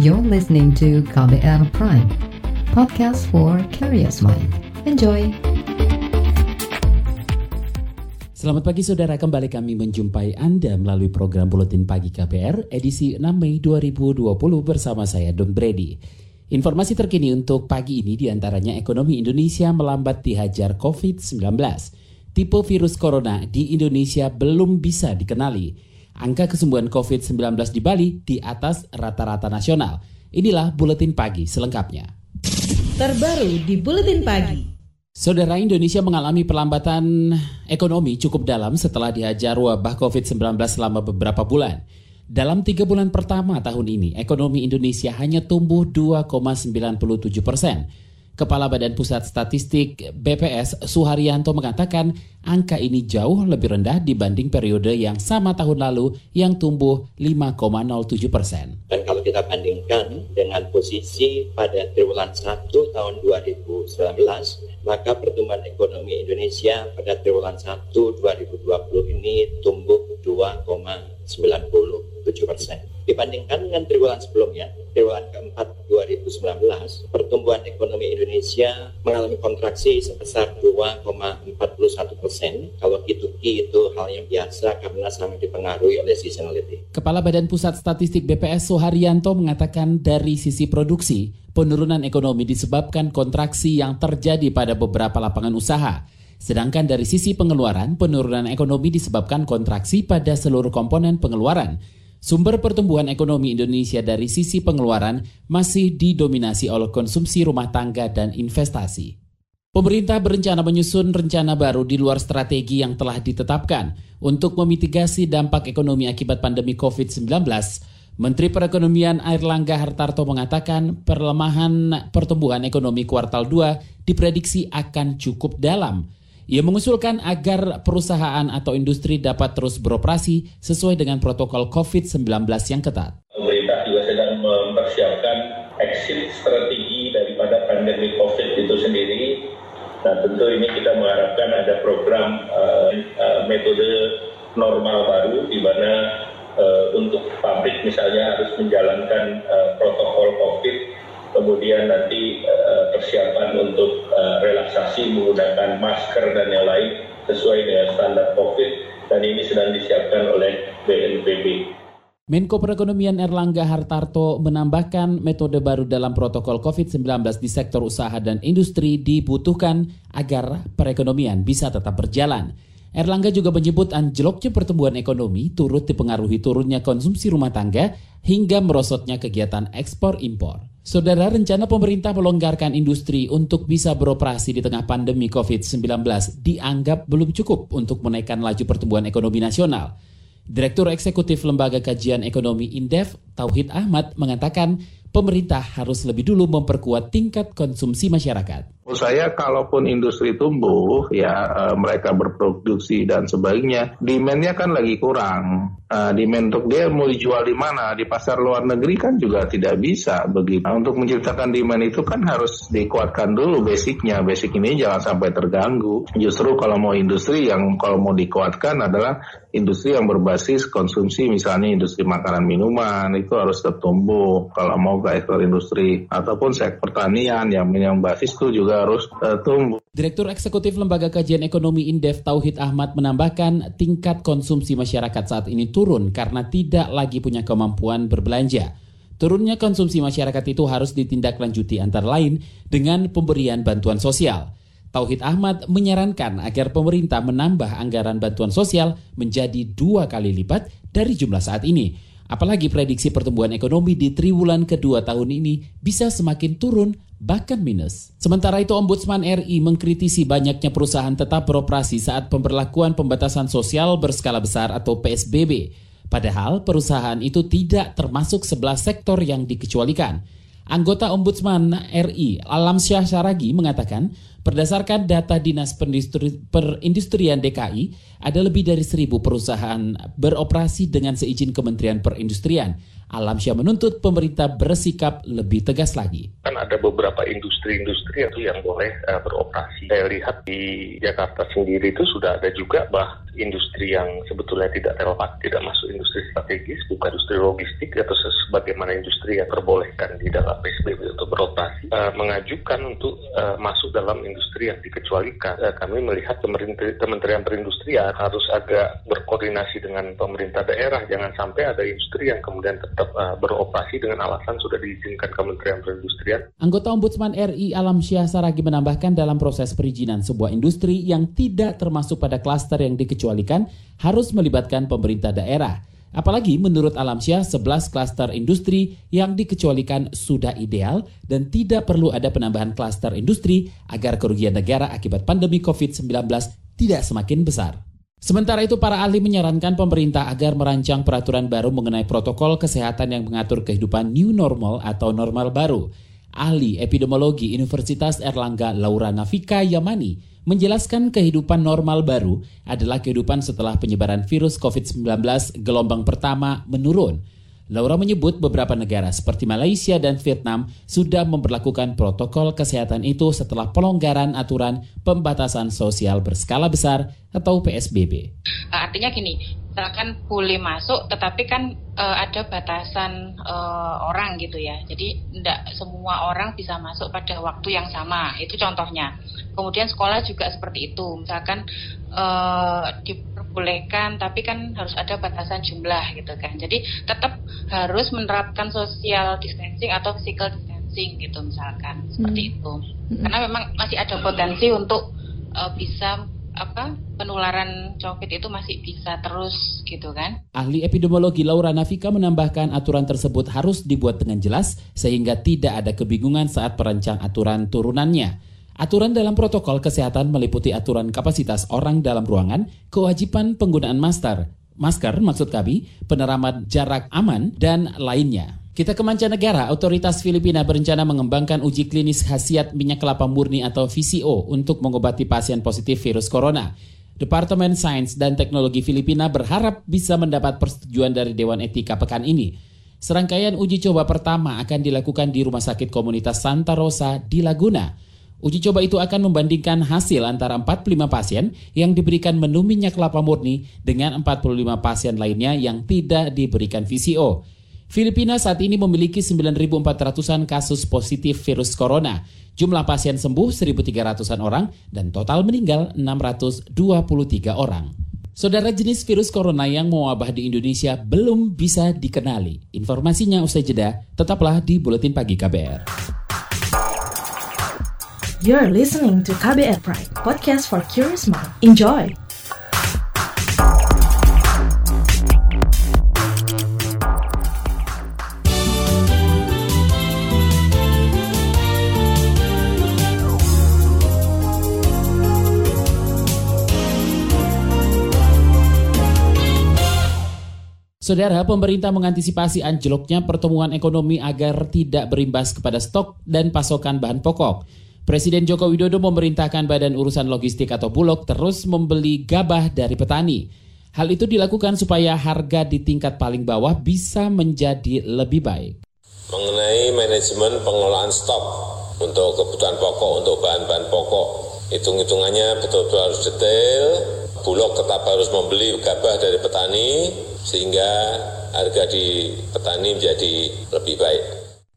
You're listening to KBR Prime, podcast for curious mind. Enjoy! Selamat pagi saudara, kembali kami menjumpai Anda melalui program Buletin Pagi KBR edisi 6 Mei 2020 bersama saya Don Brady. Informasi terkini untuk pagi ini di antaranya ekonomi Indonesia melambat dihajar COVID-19. Tipe virus corona di Indonesia belum bisa dikenali angka kesembuhan COVID-19 di Bali di atas rata-rata nasional. Inilah Buletin Pagi selengkapnya. Terbaru di Buletin Pagi. Saudara Indonesia mengalami perlambatan ekonomi cukup dalam setelah dihajar wabah COVID-19 selama beberapa bulan. Dalam tiga bulan pertama tahun ini, ekonomi Indonesia hanya tumbuh 2,97 persen Kepala Badan Pusat Statistik BPS Suharyanto mengatakan angka ini jauh lebih rendah dibanding periode yang sama tahun lalu yang tumbuh 5,07 persen. Dan kalau kita bandingkan dengan posisi pada triwulan 1 tahun 2019, maka pertumbuhan ekonomi Indonesia pada triwulan 1 2020 ini tumbuh 2,90 7 persen. Dibandingkan dengan triwulan sebelumnya, triwulan keempat 2019, pertumbuhan ekonomi Indonesia mengalami kontraksi sebesar 2,41 persen. Kalau dituki itu hal yang biasa karena sangat dipengaruhi oleh seasonality. Kepala Badan Pusat Statistik BPS Soharyanto mengatakan dari sisi produksi, penurunan ekonomi disebabkan kontraksi yang terjadi pada beberapa lapangan usaha. Sedangkan dari sisi pengeluaran, penurunan ekonomi disebabkan kontraksi pada seluruh komponen pengeluaran, Sumber pertumbuhan ekonomi Indonesia dari sisi pengeluaran masih didominasi oleh konsumsi rumah tangga dan investasi. Pemerintah berencana menyusun rencana baru di luar strategi yang telah ditetapkan untuk memitigasi dampak ekonomi akibat pandemi COVID-19. Menteri Perekonomian Airlangga Hartarto mengatakan perlemahan pertumbuhan ekonomi kuartal 2 diprediksi akan cukup dalam ia mengusulkan agar perusahaan atau industri dapat terus beroperasi sesuai dengan protokol COVID-19 yang ketat. Pemerintah juga sedang mempersiapkan exit strategi daripada pandemi COVID itu sendiri. Nah tentu ini kita mengharapkan ada program uh, uh, metode normal baru di mana uh, untuk pabrik misalnya harus menjalankan uh, protokol COVID kemudian nanti uh, persiapan untuk uh, relaksasi menggunakan masker dan yang lain sesuai dengan standar COVID dan ini sedang disiapkan oleh BNPB. Menko Perekonomian Erlangga Hartarto menambahkan metode baru dalam protokol COVID-19 di sektor usaha dan industri dibutuhkan agar perekonomian bisa tetap berjalan. Erlangga juga menyebut anjloknya pertumbuhan ekonomi turut dipengaruhi turunnya konsumsi rumah tangga hingga merosotnya kegiatan ekspor impor. Saudara, rencana pemerintah melonggarkan industri untuk bisa beroperasi di tengah pandemi COVID-19 dianggap belum cukup untuk menaikkan laju pertumbuhan ekonomi nasional. Direktur Eksekutif Lembaga Kajian Ekonomi Indef, Tauhid Ahmad, mengatakan pemerintah harus lebih dulu memperkuat tingkat konsumsi masyarakat. Menurut saya kalaupun industri tumbuh ya uh, mereka berproduksi dan sebagainya, demandnya kan lagi kurang. Uh, demand untuk dia mau dijual di mana? Di pasar luar negeri kan juga tidak bisa begitu. Nah, untuk menciptakan demand itu kan harus dikuatkan dulu basicnya. Basic ini jangan sampai terganggu. Justru kalau mau industri yang kalau mau dikuatkan adalah industri yang berbasis konsumsi misalnya industri makanan minuman itu harus tertumbuh. Kalau mau ekspor industri ataupun sektor pertanian yang yang itu juga harus uh, tumbuh. Direktur Eksekutif Lembaga Kajian Ekonomi Indef Tauhid Ahmad menambahkan tingkat konsumsi masyarakat saat ini turun karena tidak lagi punya kemampuan berbelanja. Turunnya konsumsi masyarakat itu harus ditindaklanjuti antara lain dengan pemberian bantuan sosial. Tauhid Ahmad menyarankan agar pemerintah menambah anggaran bantuan sosial menjadi dua kali lipat dari jumlah saat ini Apalagi prediksi pertumbuhan ekonomi di triwulan kedua tahun ini bisa semakin turun bahkan minus. Sementara itu Ombudsman RI mengkritisi banyaknya perusahaan tetap beroperasi saat pemberlakuan pembatasan sosial berskala besar atau PSBB. Padahal perusahaan itu tidak termasuk sebelah sektor yang dikecualikan. Anggota Ombudsman RI Alam Syah Saragi mengatakan Berdasarkan data Dinas Perindustrian DKI, ada lebih dari seribu perusahaan beroperasi dengan seizin Kementerian Perindustrian. Alamsyah menuntut pemerintah bersikap lebih tegas lagi. Kan ada beberapa industri-industri itu yang boleh uh, beroperasi. Saya lihat di Jakarta sendiri itu sudah ada juga bah industri yang sebetulnya tidak relevan, tidak masuk industri strategis, bukan industri logistik atau sebagaimana industri yang terbolehkan di dalam PSBB untuk beroperasi, uh, mengajukan untuk uh, masuk dalam industri yang dikecualikan. Uh, kami melihat Kementerian Perindustrian harus agak berkoordinasi dengan pemerintah daerah, jangan sampai ada industri yang kemudian tetap uh, beroperasi dengan alasan sudah diizinkan Kementerian Perindustrian. Anggota Ombudsman RI Alam Syah Saragi menambahkan dalam proses perizinan sebuah industri yang tidak termasuk pada klaster yang dikecualikan harus melibatkan pemerintah daerah. Apalagi menurut Alam Syah, 11 klaster industri yang dikecualikan sudah ideal dan tidak perlu ada penambahan klaster industri agar kerugian negara akibat pandemi COVID-19 tidak semakin besar. Sementara itu, para ahli menyarankan pemerintah agar merancang peraturan baru mengenai protokol kesehatan yang mengatur kehidupan new normal atau normal baru. Ahli epidemiologi Universitas Erlangga Laura Nafika Yamani menjelaskan kehidupan normal baru adalah kehidupan setelah penyebaran virus COVID-19 gelombang pertama menurun Laura menyebut beberapa negara seperti Malaysia dan Vietnam sudah memperlakukan protokol kesehatan itu setelah pelonggaran aturan pembatasan sosial berskala besar atau PSBB. Artinya gini, misalkan boleh masuk tetapi kan uh, ada batasan uh, orang gitu ya. Jadi tidak semua orang bisa masuk pada waktu yang sama itu contohnya. Kemudian sekolah juga seperti itu. Misalkan uh, diperbolehkan tapi kan harus ada batasan jumlah gitu kan. Jadi tetap harus menerapkan social distancing atau physical distancing gitu misalkan. Seperti hmm. itu. Karena memang masih ada potensi untuk uh, bisa apa penularan COVID itu masih bisa terus gitu kan. Ahli epidemiologi Laura Nafika menambahkan aturan tersebut harus dibuat dengan jelas sehingga tidak ada kebingungan saat perancang aturan turunannya. Aturan dalam protokol kesehatan meliputi aturan kapasitas orang dalam ruangan, kewajiban penggunaan masker, masker maksud kami, penerapan jarak aman, dan lainnya. Kita ke mancanegara, otoritas Filipina berencana mengembangkan uji klinis khasiat minyak kelapa murni atau VCO untuk mengobati pasien positif virus corona. Departemen Sains dan Teknologi Filipina berharap bisa mendapat persetujuan dari Dewan Etika pekan ini. Serangkaian uji coba pertama akan dilakukan di Rumah Sakit Komunitas Santa Rosa di Laguna. Uji coba itu akan membandingkan hasil antara 45 pasien yang diberikan menu minyak kelapa murni dengan 45 pasien lainnya yang tidak diberikan VCO. Filipina saat ini memiliki 9.400-an kasus positif virus corona. Jumlah pasien sembuh 1.300-an orang dan total meninggal 623 orang. Saudara jenis virus corona yang mewabah di Indonesia belum bisa dikenali. Informasinya usai jeda, tetaplah di Buletin Pagi KBR. You're listening to KBR Pride, podcast for curious mind. Enjoy! Saudara, pemerintah mengantisipasi anjloknya pertumbuhan ekonomi agar tidak berimbas kepada stok dan pasokan bahan pokok. Presiden Joko Widodo memerintahkan Badan Urusan Logistik atau Bulog terus membeli gabah dari petani. Hal itu dilakukan supaya harga di tingkat paling bawah bisa menjadi lebih baik. Mengenai manajemen pengelolaan stok untuk kebutuhan pokok, untuk bahan-bahan pokok, hitung-hitungannya betul-betul harus detail. Bulog tetap harus membeli gabah dari petani, sehingga harga di petani menjadi lebih baik.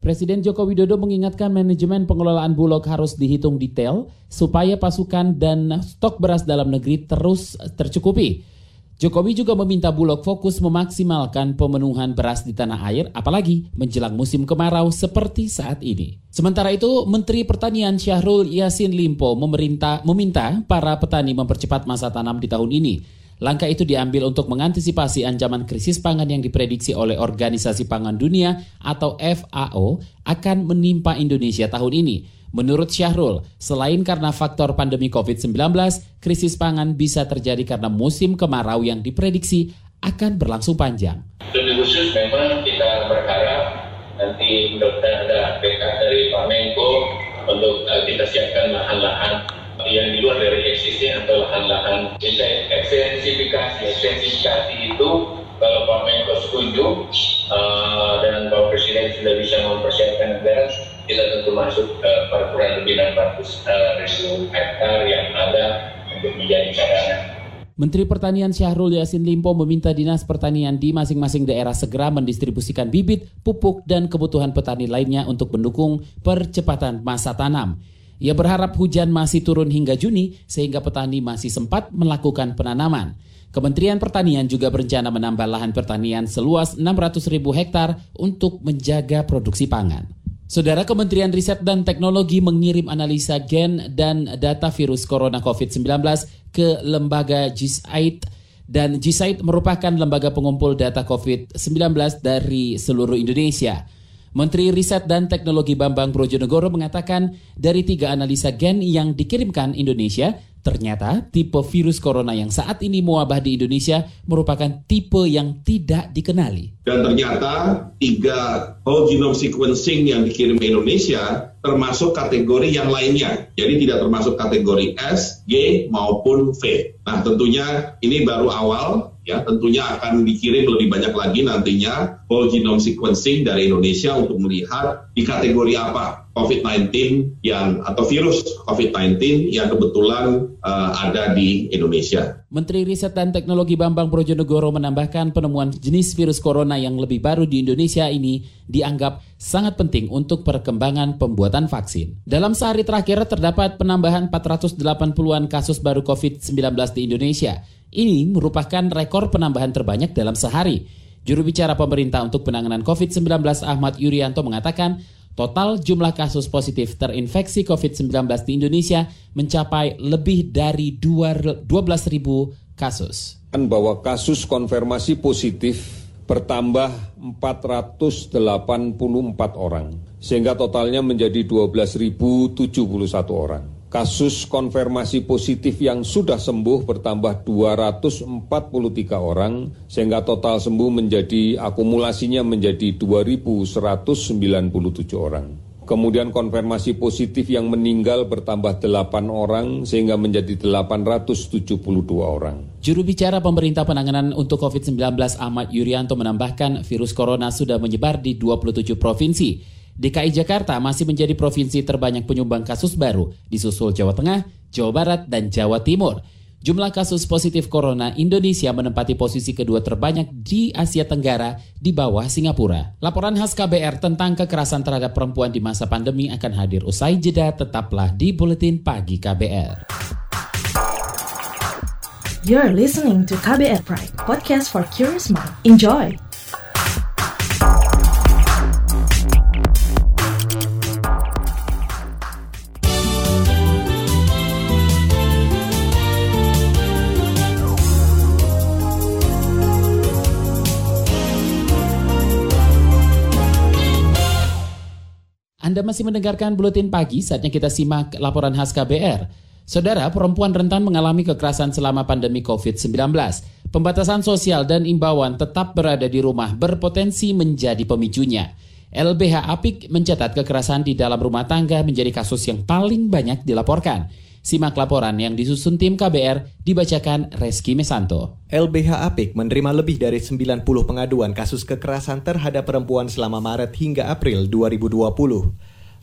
Presiden Joko Widodo mengingatkan manajemen pengelolaan Bulog harus dihitung detail supaya pasukan dan stok beras dalam negeri terus tercukupi. Jokowi juga meminta Bulog fokus memaksimalkan pemenuhan beras di tanah air, apalagi menjelang musim kemarau seperti saat ini. Sementara itu, Menteri Pertanian Syahrul Yasin Limpo memerintah, meminta para petani mempercepat masa tanam di tahun ini. Langkah itu diambil untuk mengantisipasi ancaman krisis pangan yang diprediksi oleh Organisasi Pangan Dunia atau FAO akan menimpa Indonesia tahun ini. Menurut Syahrul, selain karena faktor pandemi COVID-19, krisis pangan bisa terjadi karena musim kemarau yang diprediksi akan berlangsung panjang. Lebih khusus memang kita berharap nanti mudah-mudahan ada BK dari Pak Menko untuk uh, kita siapkan lahan-lahan yang di luar dari existing atau lahan-lahan ekstensifikasi. Ekstensifikasi itu kalau Pak Menko setuju uh, dan Pak Presiden sudah bisa mempersiapkan anggaran, kita tentu masuk ke kurang lebih 600 uh, ribu hektar yang ada untuk menjadi cadangan. Menteri Pertanian Syahrul Yassin Limpo meminta Dinas Pertanian di masing-masing daerah segera mendistribusikan bibit, pupuk, dan kebutuhan petani lainnya untuk mendukung percepatan masa tanam. Ia berharap hujan masih turun hingga Juni sehingga petani masih sempat melakukan penanaman. Kementerian Pertanian juga berencana menambah lahan pertanian seluas 600 ribu hektar untuk menjaga produksi pangan. Saudara Kementerian Riset dan Teknologi mengirim analisa gen dan data virus corona COVID-19 ke lembaga GISAID dan GISAID merupakan lembaga pengumpul data COVID-19 dari seluruh Indonesia. Menteri Riset dan Teknologi Bambang Brojonegoro mengatakan dari tiga analisa gen yang dikirimkan Indonesia, ternyata tipe virus corona yang saat ini mewabah di Indonesia merupakan tipe yang tidak dikenali. Dan ternyata tiga whole genome sequencing yang dikirim ke Indonesia termasuk kategori yang lainnya. Jadi tidak termasuk kategori S, G maupun V. Nah tentunya ini baru awal ya tentunya akan dikirim lebih banyak lagi nantinya whole genome sequencing dari Indonesia untuk melihat di kategori apa COVID-19 yang atau virus COVID-19 yang kebetulan uh, ada di Indonesia. Menteri Riset dan Teknologi Bambang Brojonegoro menambahkan penemuan jenis virus corona yang lebih baru di Indonesia ini dianggap sangat penting untuk perkembangan pembuatan vaksin. Dalam sehari terakhir terdapat penambahan 480-an kasus baru COVID-19 di Indonesia ini merupakan rekor penambahan terbanyak dalam sehari. Juru bicara pemerintah untuk penanganan COVID-19 Ahmad Yuryanto mengatakan total jumlah kasus positif terinfeksi COVID-19 di Indonesia mencapai lebih dari 12.000 kasus. Bahwa kasus konfirmasi positif bertambah 484 orang, sehingga totalnya menjadi 12.071 orang. Kasus konfirmasi positif yang sudah sembuh bertambah 243 orang, sehingga total sembuh menjadi akumulasinya menjadi 2.197 orang. Kemudian konfirmasi positif yang meninggal bertambah 8 orang sehingga menjadi 872 orang. Juru bicara pemerintah penanganan untuk COVID-19 Ahmad Yuryanto menambahkan virus corona sudah menyebar di 27 provinsi. DKI Jakarta masih menjadi provinsi terbanyak penyumbang kasus baru, disusul Jawa Tengah, Jawa Barat, dan Jawa Timur. Jumlah kasus positif corona Indonesia menempati posisi kedua terbanyak di Asia Tenggara di bawah Singapura. Laporan khas KBR tentang kekerasan terhadap perempuan di masa pandemi akan hadir usai jeda tetaplah di Buletin Pagi KBR. You're listening to KBR Pride, podcast for curious mind. Enjoy! Anda masih mendengarkan Buletin Pagi, saatnya kita simak laporan khas KBR. Saudara, perempuan rentan mengalami kekerasan selama pandemi COVID-19. Pembatasan sosial dan imbauan tetap berada di rumah berpotensi menjadi pemicunya. LBH Apik mencatat kekerasan di dalam rumah tangga menjadi kasus yang paling banyak dilaporkan. Simak laporan yang disusun tim KBR dibacakan Reski Mesanto. LBH Apik menerima lebih dari 90 pengaduan kasus kekerasan terhadap perempuan selama Maret hingga April 2020.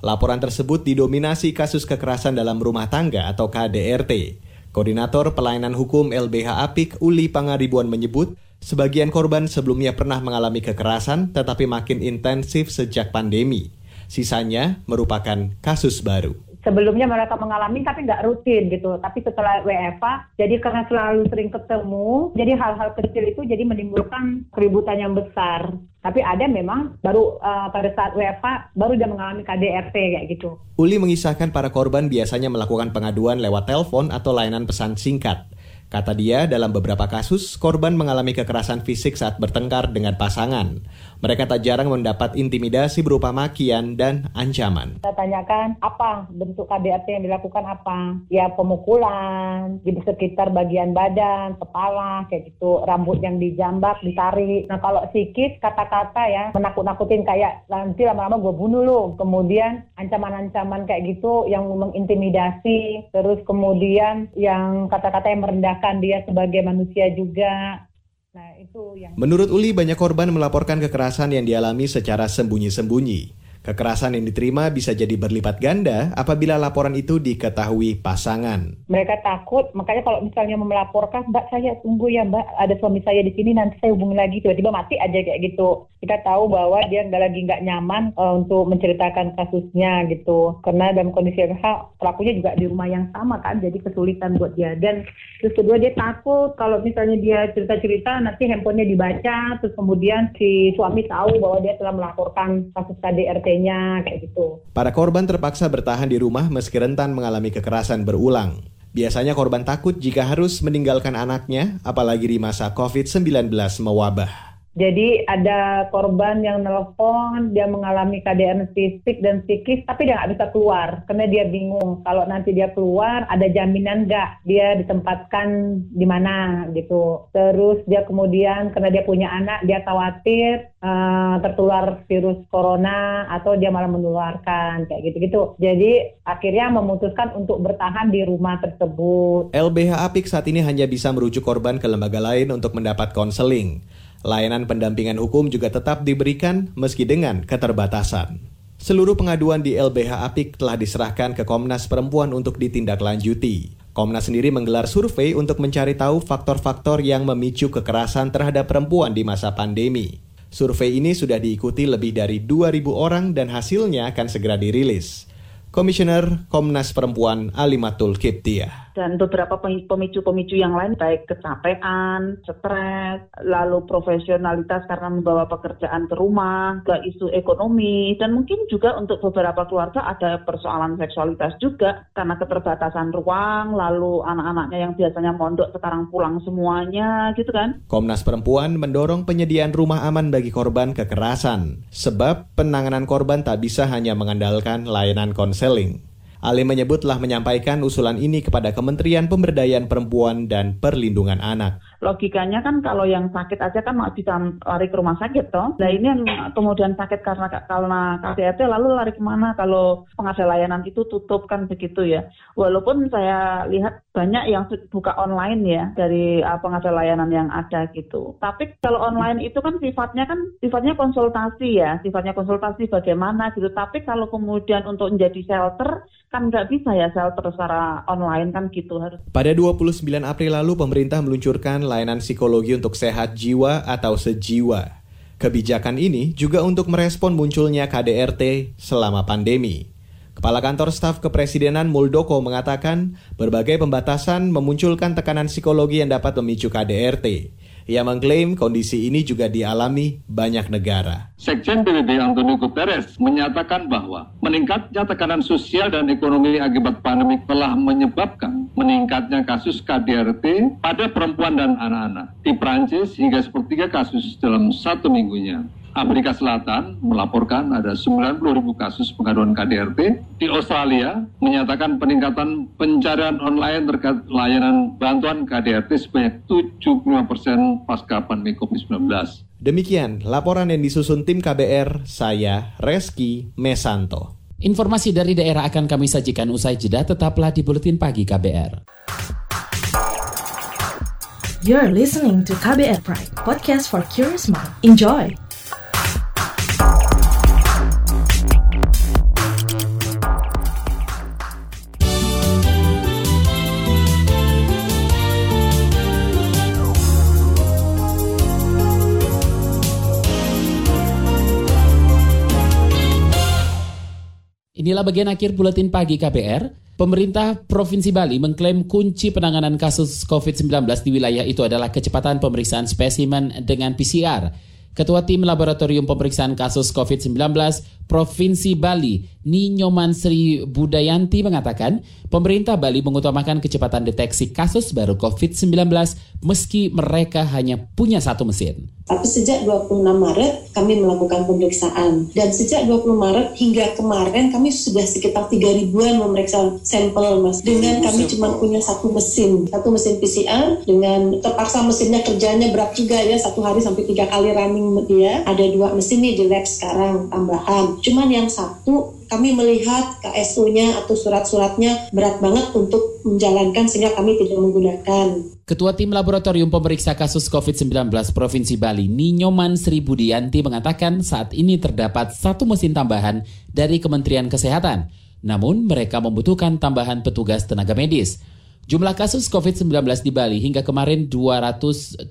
Laporan tersebut didominasi kasus kekerasan dalam rumah tangga atau KDRT. Koordinator Pelayanan Hukum LBH Apik Uli Pangaribuan menyebut, sebagian korban sebelumnya pernah mengalami kekerasan tetapi makin intensif sejak pandemi. Sisanya merupakan kasus baru sebelumnya mereka mengalami tapi nggak rutin gitu. Tapi setelah WFA, jadi karena selalu sering ketemu, jadi hal-hal kecil itu jadi menimbulkan keributan yang besar. Tapi ada memang baru uh, pada saat WFA baru dia mengalami KDRT kayak gitu. Uli mengisahkan para korban biasanya melakukan pengaduan lewat telepon atau layanan pesan singkat. Kata dia, dalam beberapa kasus, korban mengalami kekerasan fisik saat bertengkar dengan pasangan. Mereka tak jarang mendapat intimidasi berupa makian dan ancaman. Saya tanyakan, apa bentuk KDRT yang dilakukan apa? Ya pemukulan, di sekitar bagian badan, kepala, kayak gitu. Rambut yang dijambak, ditarik. Nah kalau psikis, kata-kata ya, menakut-nakutin kayak nanti lama-lama gue bunuh lo. Kemudian ancaman-ancaman kayak gitu yang mengintimidasi. Terus kemudian yang kata-kata yang merendahkan dia sebagai manusia juga. Nah, Menurut Uli, banyak korban melaporkan kekerasan yang dialami secara sembunyi-sembunyi. Kekerasan yang diterima bisa jadi berlipat ganda apabila laporan itu diketahui pasangan. mereka takut makanya kalau misalnya melaporkan mbak saya tunggu ya mbak. Ada suami saya di sini nanti saya hubungi lagi. Tiba-tiba mati aja kayak gitu. Kita tahu bahwa dia nggak lagi nggak nyaman eh, untuk menceritakan kasusnya gitu. Karena dalam kondisi sama, pelakunya juga di rumah yang sama kan jadi kesulitan buat dia. Dan terus kedua dia takut kalau misalnya dia cerita-cerita nanti handphonenya dibaca terus kemudian si suami tahu bahwa dia telah melaporkan kasus KDRT-nya kayak gitu Para korban terpaksa bertahan di rumah meski rentan mengalami kekerasan berulang. Biasanya korban takut jika harus meninggalkan anaknya, apalagi di masa COVID-19 mewabah. Jadi ada korban yang nelpon, dia mengalami KDRT fisik dan psikis, tapi dia nggak bisa keluar karena dia bingung kalau nanti dia keluar ada jaminan nggak dia ditempatkan di mana gitu. Terus dia kemudian karena dia punya anak, dia khawatir eh, tertular virus corona atau dia malah menularkan kayak gitu-gitu. Jadi akhirnya memutuskan untuk bertahan di rumah tersebut. LBH Apik saat ini hanya bisa merujuk korban ke lembaga lain untuk mendapat konseling. Layanan pendampingan hukum juga tetap diberikan meski dengan keterbatasan. Seluruh pengaduan di LBH Apik telah diserahkan ke Komnas Perempuan untuk ditindaklanjuti. Komnas sendiri menggelar survei untuk mencari tahu faktor-faktor yang memicu kekerasan terhadap perempuan di masa pandemi. Survei ini sudah diikuti lebih dari 2.000 orang dan hasilnya akan segera dirilis. Komisioner Komnas Perempuan Alimatul Kiptiah. Dan beberapa pemi- pemicu-pemicu yang lain baik kecapean, stres, lalu profesionalitas karena membawa pekerjaan ke rumah, ke isu ekonomi dan mungkin juga untuk beberapa keluarga ada persoalan seksualitas juga karena keterbatasan ruang, lalu anak-anaknya yang biasanya mondok sekarang pulang semuanya gitu kan. Komnas Perempuan mendorong penyediaan rumah aman bagi korban kekerasan, sebab penanganan korban tak bisa hanya mengandalkan layanan konseling. Ali menyebut telah menyampaikan usulan ini kepada Kementerian Pemberdayaan Perempuan dan Perlindungan Anak. Logikanya kan kalau yang sakit aja kan bisa lari ke rumah sakit toh. Nah ini yang kemudian sakit karena karena KDRT lalu lari ke mana kalau pengadaan layanan itu tutup kan begitu ya. Walaupun saya lihat banyak yang buka online ya dari uh, pengadaan layanan yang ada gitu. Tapi kalau online itu kan sifatnya kan sifatnya konsultasi ya, sifatnya konsultasi bagaimana gitu. Tapi kalau kemudian untuk menjadi shelter kan nggak bisa ya shelter secara online kan gitu harus Pada 29 April lalu, pemerintah meluncurkan layanan psikologi untuk sehat jiwa atau sejiwa. Kebijakan ini juga untuk merespon munculnya KDRT selama pandemi. Kepala Kantor Staf Kepresidenan Muldoko mengatakan berbagai pembatasan memunculkan tekanan psikologi yang dapat memicu KDRT. Ia mengklaim kondisi ini juga dialami banyak negara. Sekjen PBB Antonio Guterres menyatakan bahwa meningkatnya tekanan sosial dan ekonomi akibat pandemi telah menyebabkan meningkatnya kasus KDRT pada perempuan dan anak-anak. Di Prancis hingga sepertiga kasus dalam satu minggunya. Amerika Selatan melaporkan ada 90 ribu kasus pengaduan KDRT. Di Australia menyatakan peningkatan pencarian online terkait layanan bantuan KDRT sebanyak 75 persen pasca pandemi COVID-19. Demikian laporan yang disusun tim KBR, saya Reski Mesanto. Informasi dari daerah akan kami sajikan usai jeda, tetaplah di Buletin Pagi KBR. You're listening to KBR Pride, podcast for curious mind. Enjoy! Inilah bagian akhir buletin pagi KBR. Pemerintah Provinsi Bali mengklaim kunci penanganan kasus COVID-19 di wilayah itu adalah kecepatan pemeriksaan spesimen dengan PCR. Ketua Tim Laboratorium Pemeriksaan Kasus COVID-19 Provinsi Bali, Ninyoman Sri Budayanti mengatakan, pemerintah Bali mengutamakan kecepatan deteksi kasus baru COVID-19 meski mereka hanya punya satu mesin. Tapi sejak 26 Maret kami melakukan pemeriksaan. Dan sejak 20 Maret hingga kemarin kami sudah sekitar 3 ribuan memeriksa sampel mas. Dengan kami cuma punya satu mesin. Satu mesin PCR dengan terpaksa mesinnya kerjanya berat juga ya. Satu hari sampai tiga kali running dia ada dua mesin nih di lab sekarang tambahan. Cuman yang satu kami melihat KSU-nya atau surat-suratnya berat banget untuk menjalankan sehingga kami tidak menggunakan. Ketua Tim Laboratorium Pemeriksa Kasus COVID-19 Provinsi Bali, Ninyoman Sri Budianti mengatakan saat ini terdapat satu mesin tambahan dari Kementerian Kesehatan. Namun mereka membutuhkan tambahan petugas tenaga medis. Jumlah kasus COVID-19 di Bali hingga kemarin 271.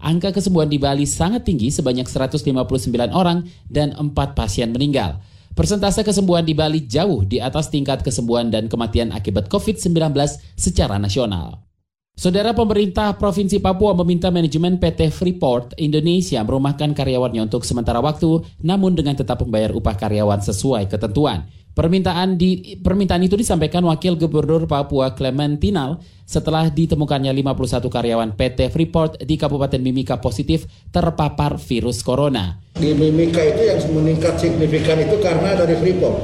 Angka kesembuhan di Bali sangat tinggi sebanyak 159 orang dan 4 pasien meninggal. Persentase kesembuhan di Bali jauh di atas tingkat kesembuhan dan kematian akibat COVID-19 secara nasional. Saudara pemerintah Provinsi Papua meminta manajemen PT Freeport Indonesia merumahkan karyawannya untuk sementara waktu, namun dengan tetap membayar upah karyawan sesuai ketentuan. Permintaan di permintaan itu disampaikan Wakil Gubernur Papua Clementinal setelah ditemukannya 51 karyawan PT Freeport di Kabupaten Mimika positif terpapar virus corona. Di Mimika itu yang meningkat signifikan itu karena dari Freeport.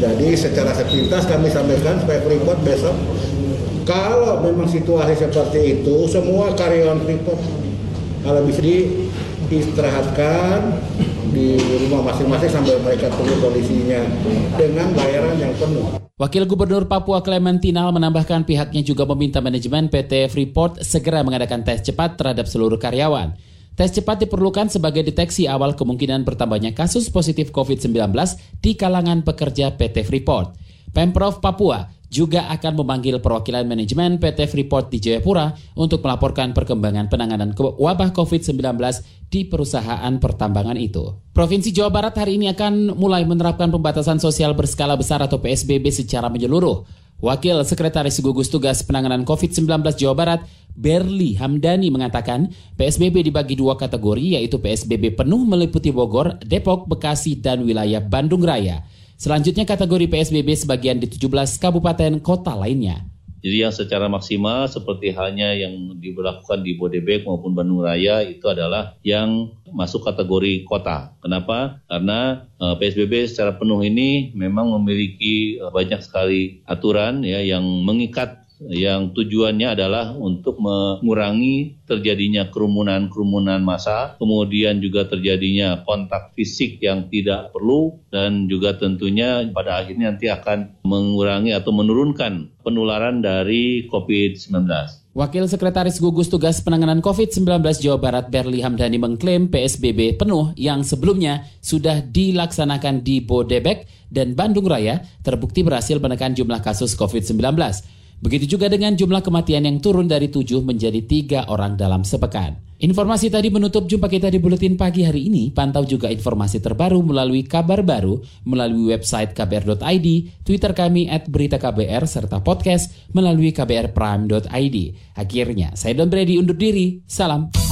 Jadi secara sepintas kami sampaikan supaya Freeport besok kalau memang situasi seperti itu semua karyawan Freeport kalau bisa diistirahatkan di rumah masing-masing sambil mereka tunggu kondisinya dengan bayaran yang penuh. Wakil Gubernur Papua Clementinal menambahkan pihaknya juga meminta manajemen PT Freeport segera mengadakan tes cepat terhadap seluruh karyawan. Tes cepat diperlukan sebagai deteksi awal kemungkinan bertambahnya kasus positif COVID-19 di kalangan pekerja PT Freeport. Pemprov Papua juga akan memanggil perwakilan manajemen PT Freeport di Jayapura untuk melaporkan perkembangan penanganan wabah COVID-19 di perusahaan pertambangan itu. Provinsi Jawa Barat hari ini akan mulai menerapkan pembatasan sosial berskala besar atau PSBB secara menyeluruh. Wakil Sekretaris Gugus Tugas Penanganan COVID-19 Jawa Barat, Berli Hamdani mengatakan PSBB dibagi dua kategori yaitu PSBB penuh meliputi Bogor, Depok, Bekasi, dan wilayah Bandung Raya. Selanjutnya kategori PSBB sebagian di 17 kabupaten kota lainnya. Jadi yang secara maksimal seperti halnya yang diberlakukan di Bodebek maupun Bandung Raya itu adalah yang masuk kategori kota. Kenapa? Karena eh, PSBB secara penuh ini memang memiliki uh, banyak sekali aturan ya yang mengikat yang tujuannya adalah untuk mengurangi terjadinya kerumunan-kerumunan massa, kemudian juga terjadinya kontak fisik yang tidak perlu, dan juga tentunya pada akhirnya nanti akan mengurangi atau menurunkan penularan dari COVID-19. Wakil Sekretaris Gugus Tugas Penanganan COVID-19 Jawa Barat Berli Hamdani mengklaim PSBB penuh yang sebelumnya sudah dilaksanakan di Bodebek dan Bandung Raya terbukti berhasil menekan jumlah kasus COVID-19. Begitu juga dengan jumlah kematian yang turun dari tujuh menjadi tiga orang dalam sepekan. Informasi tadi menutup jumpa kita di Buletin Pagi hari ini. Pantau juga informasi terbaru melalui kabar baru, melalui website kbr.id, Twitter kami at berita KBR, serta podcast melalui kbrprime.id. Akhirnya, saya Don Brady undur diri. Salam.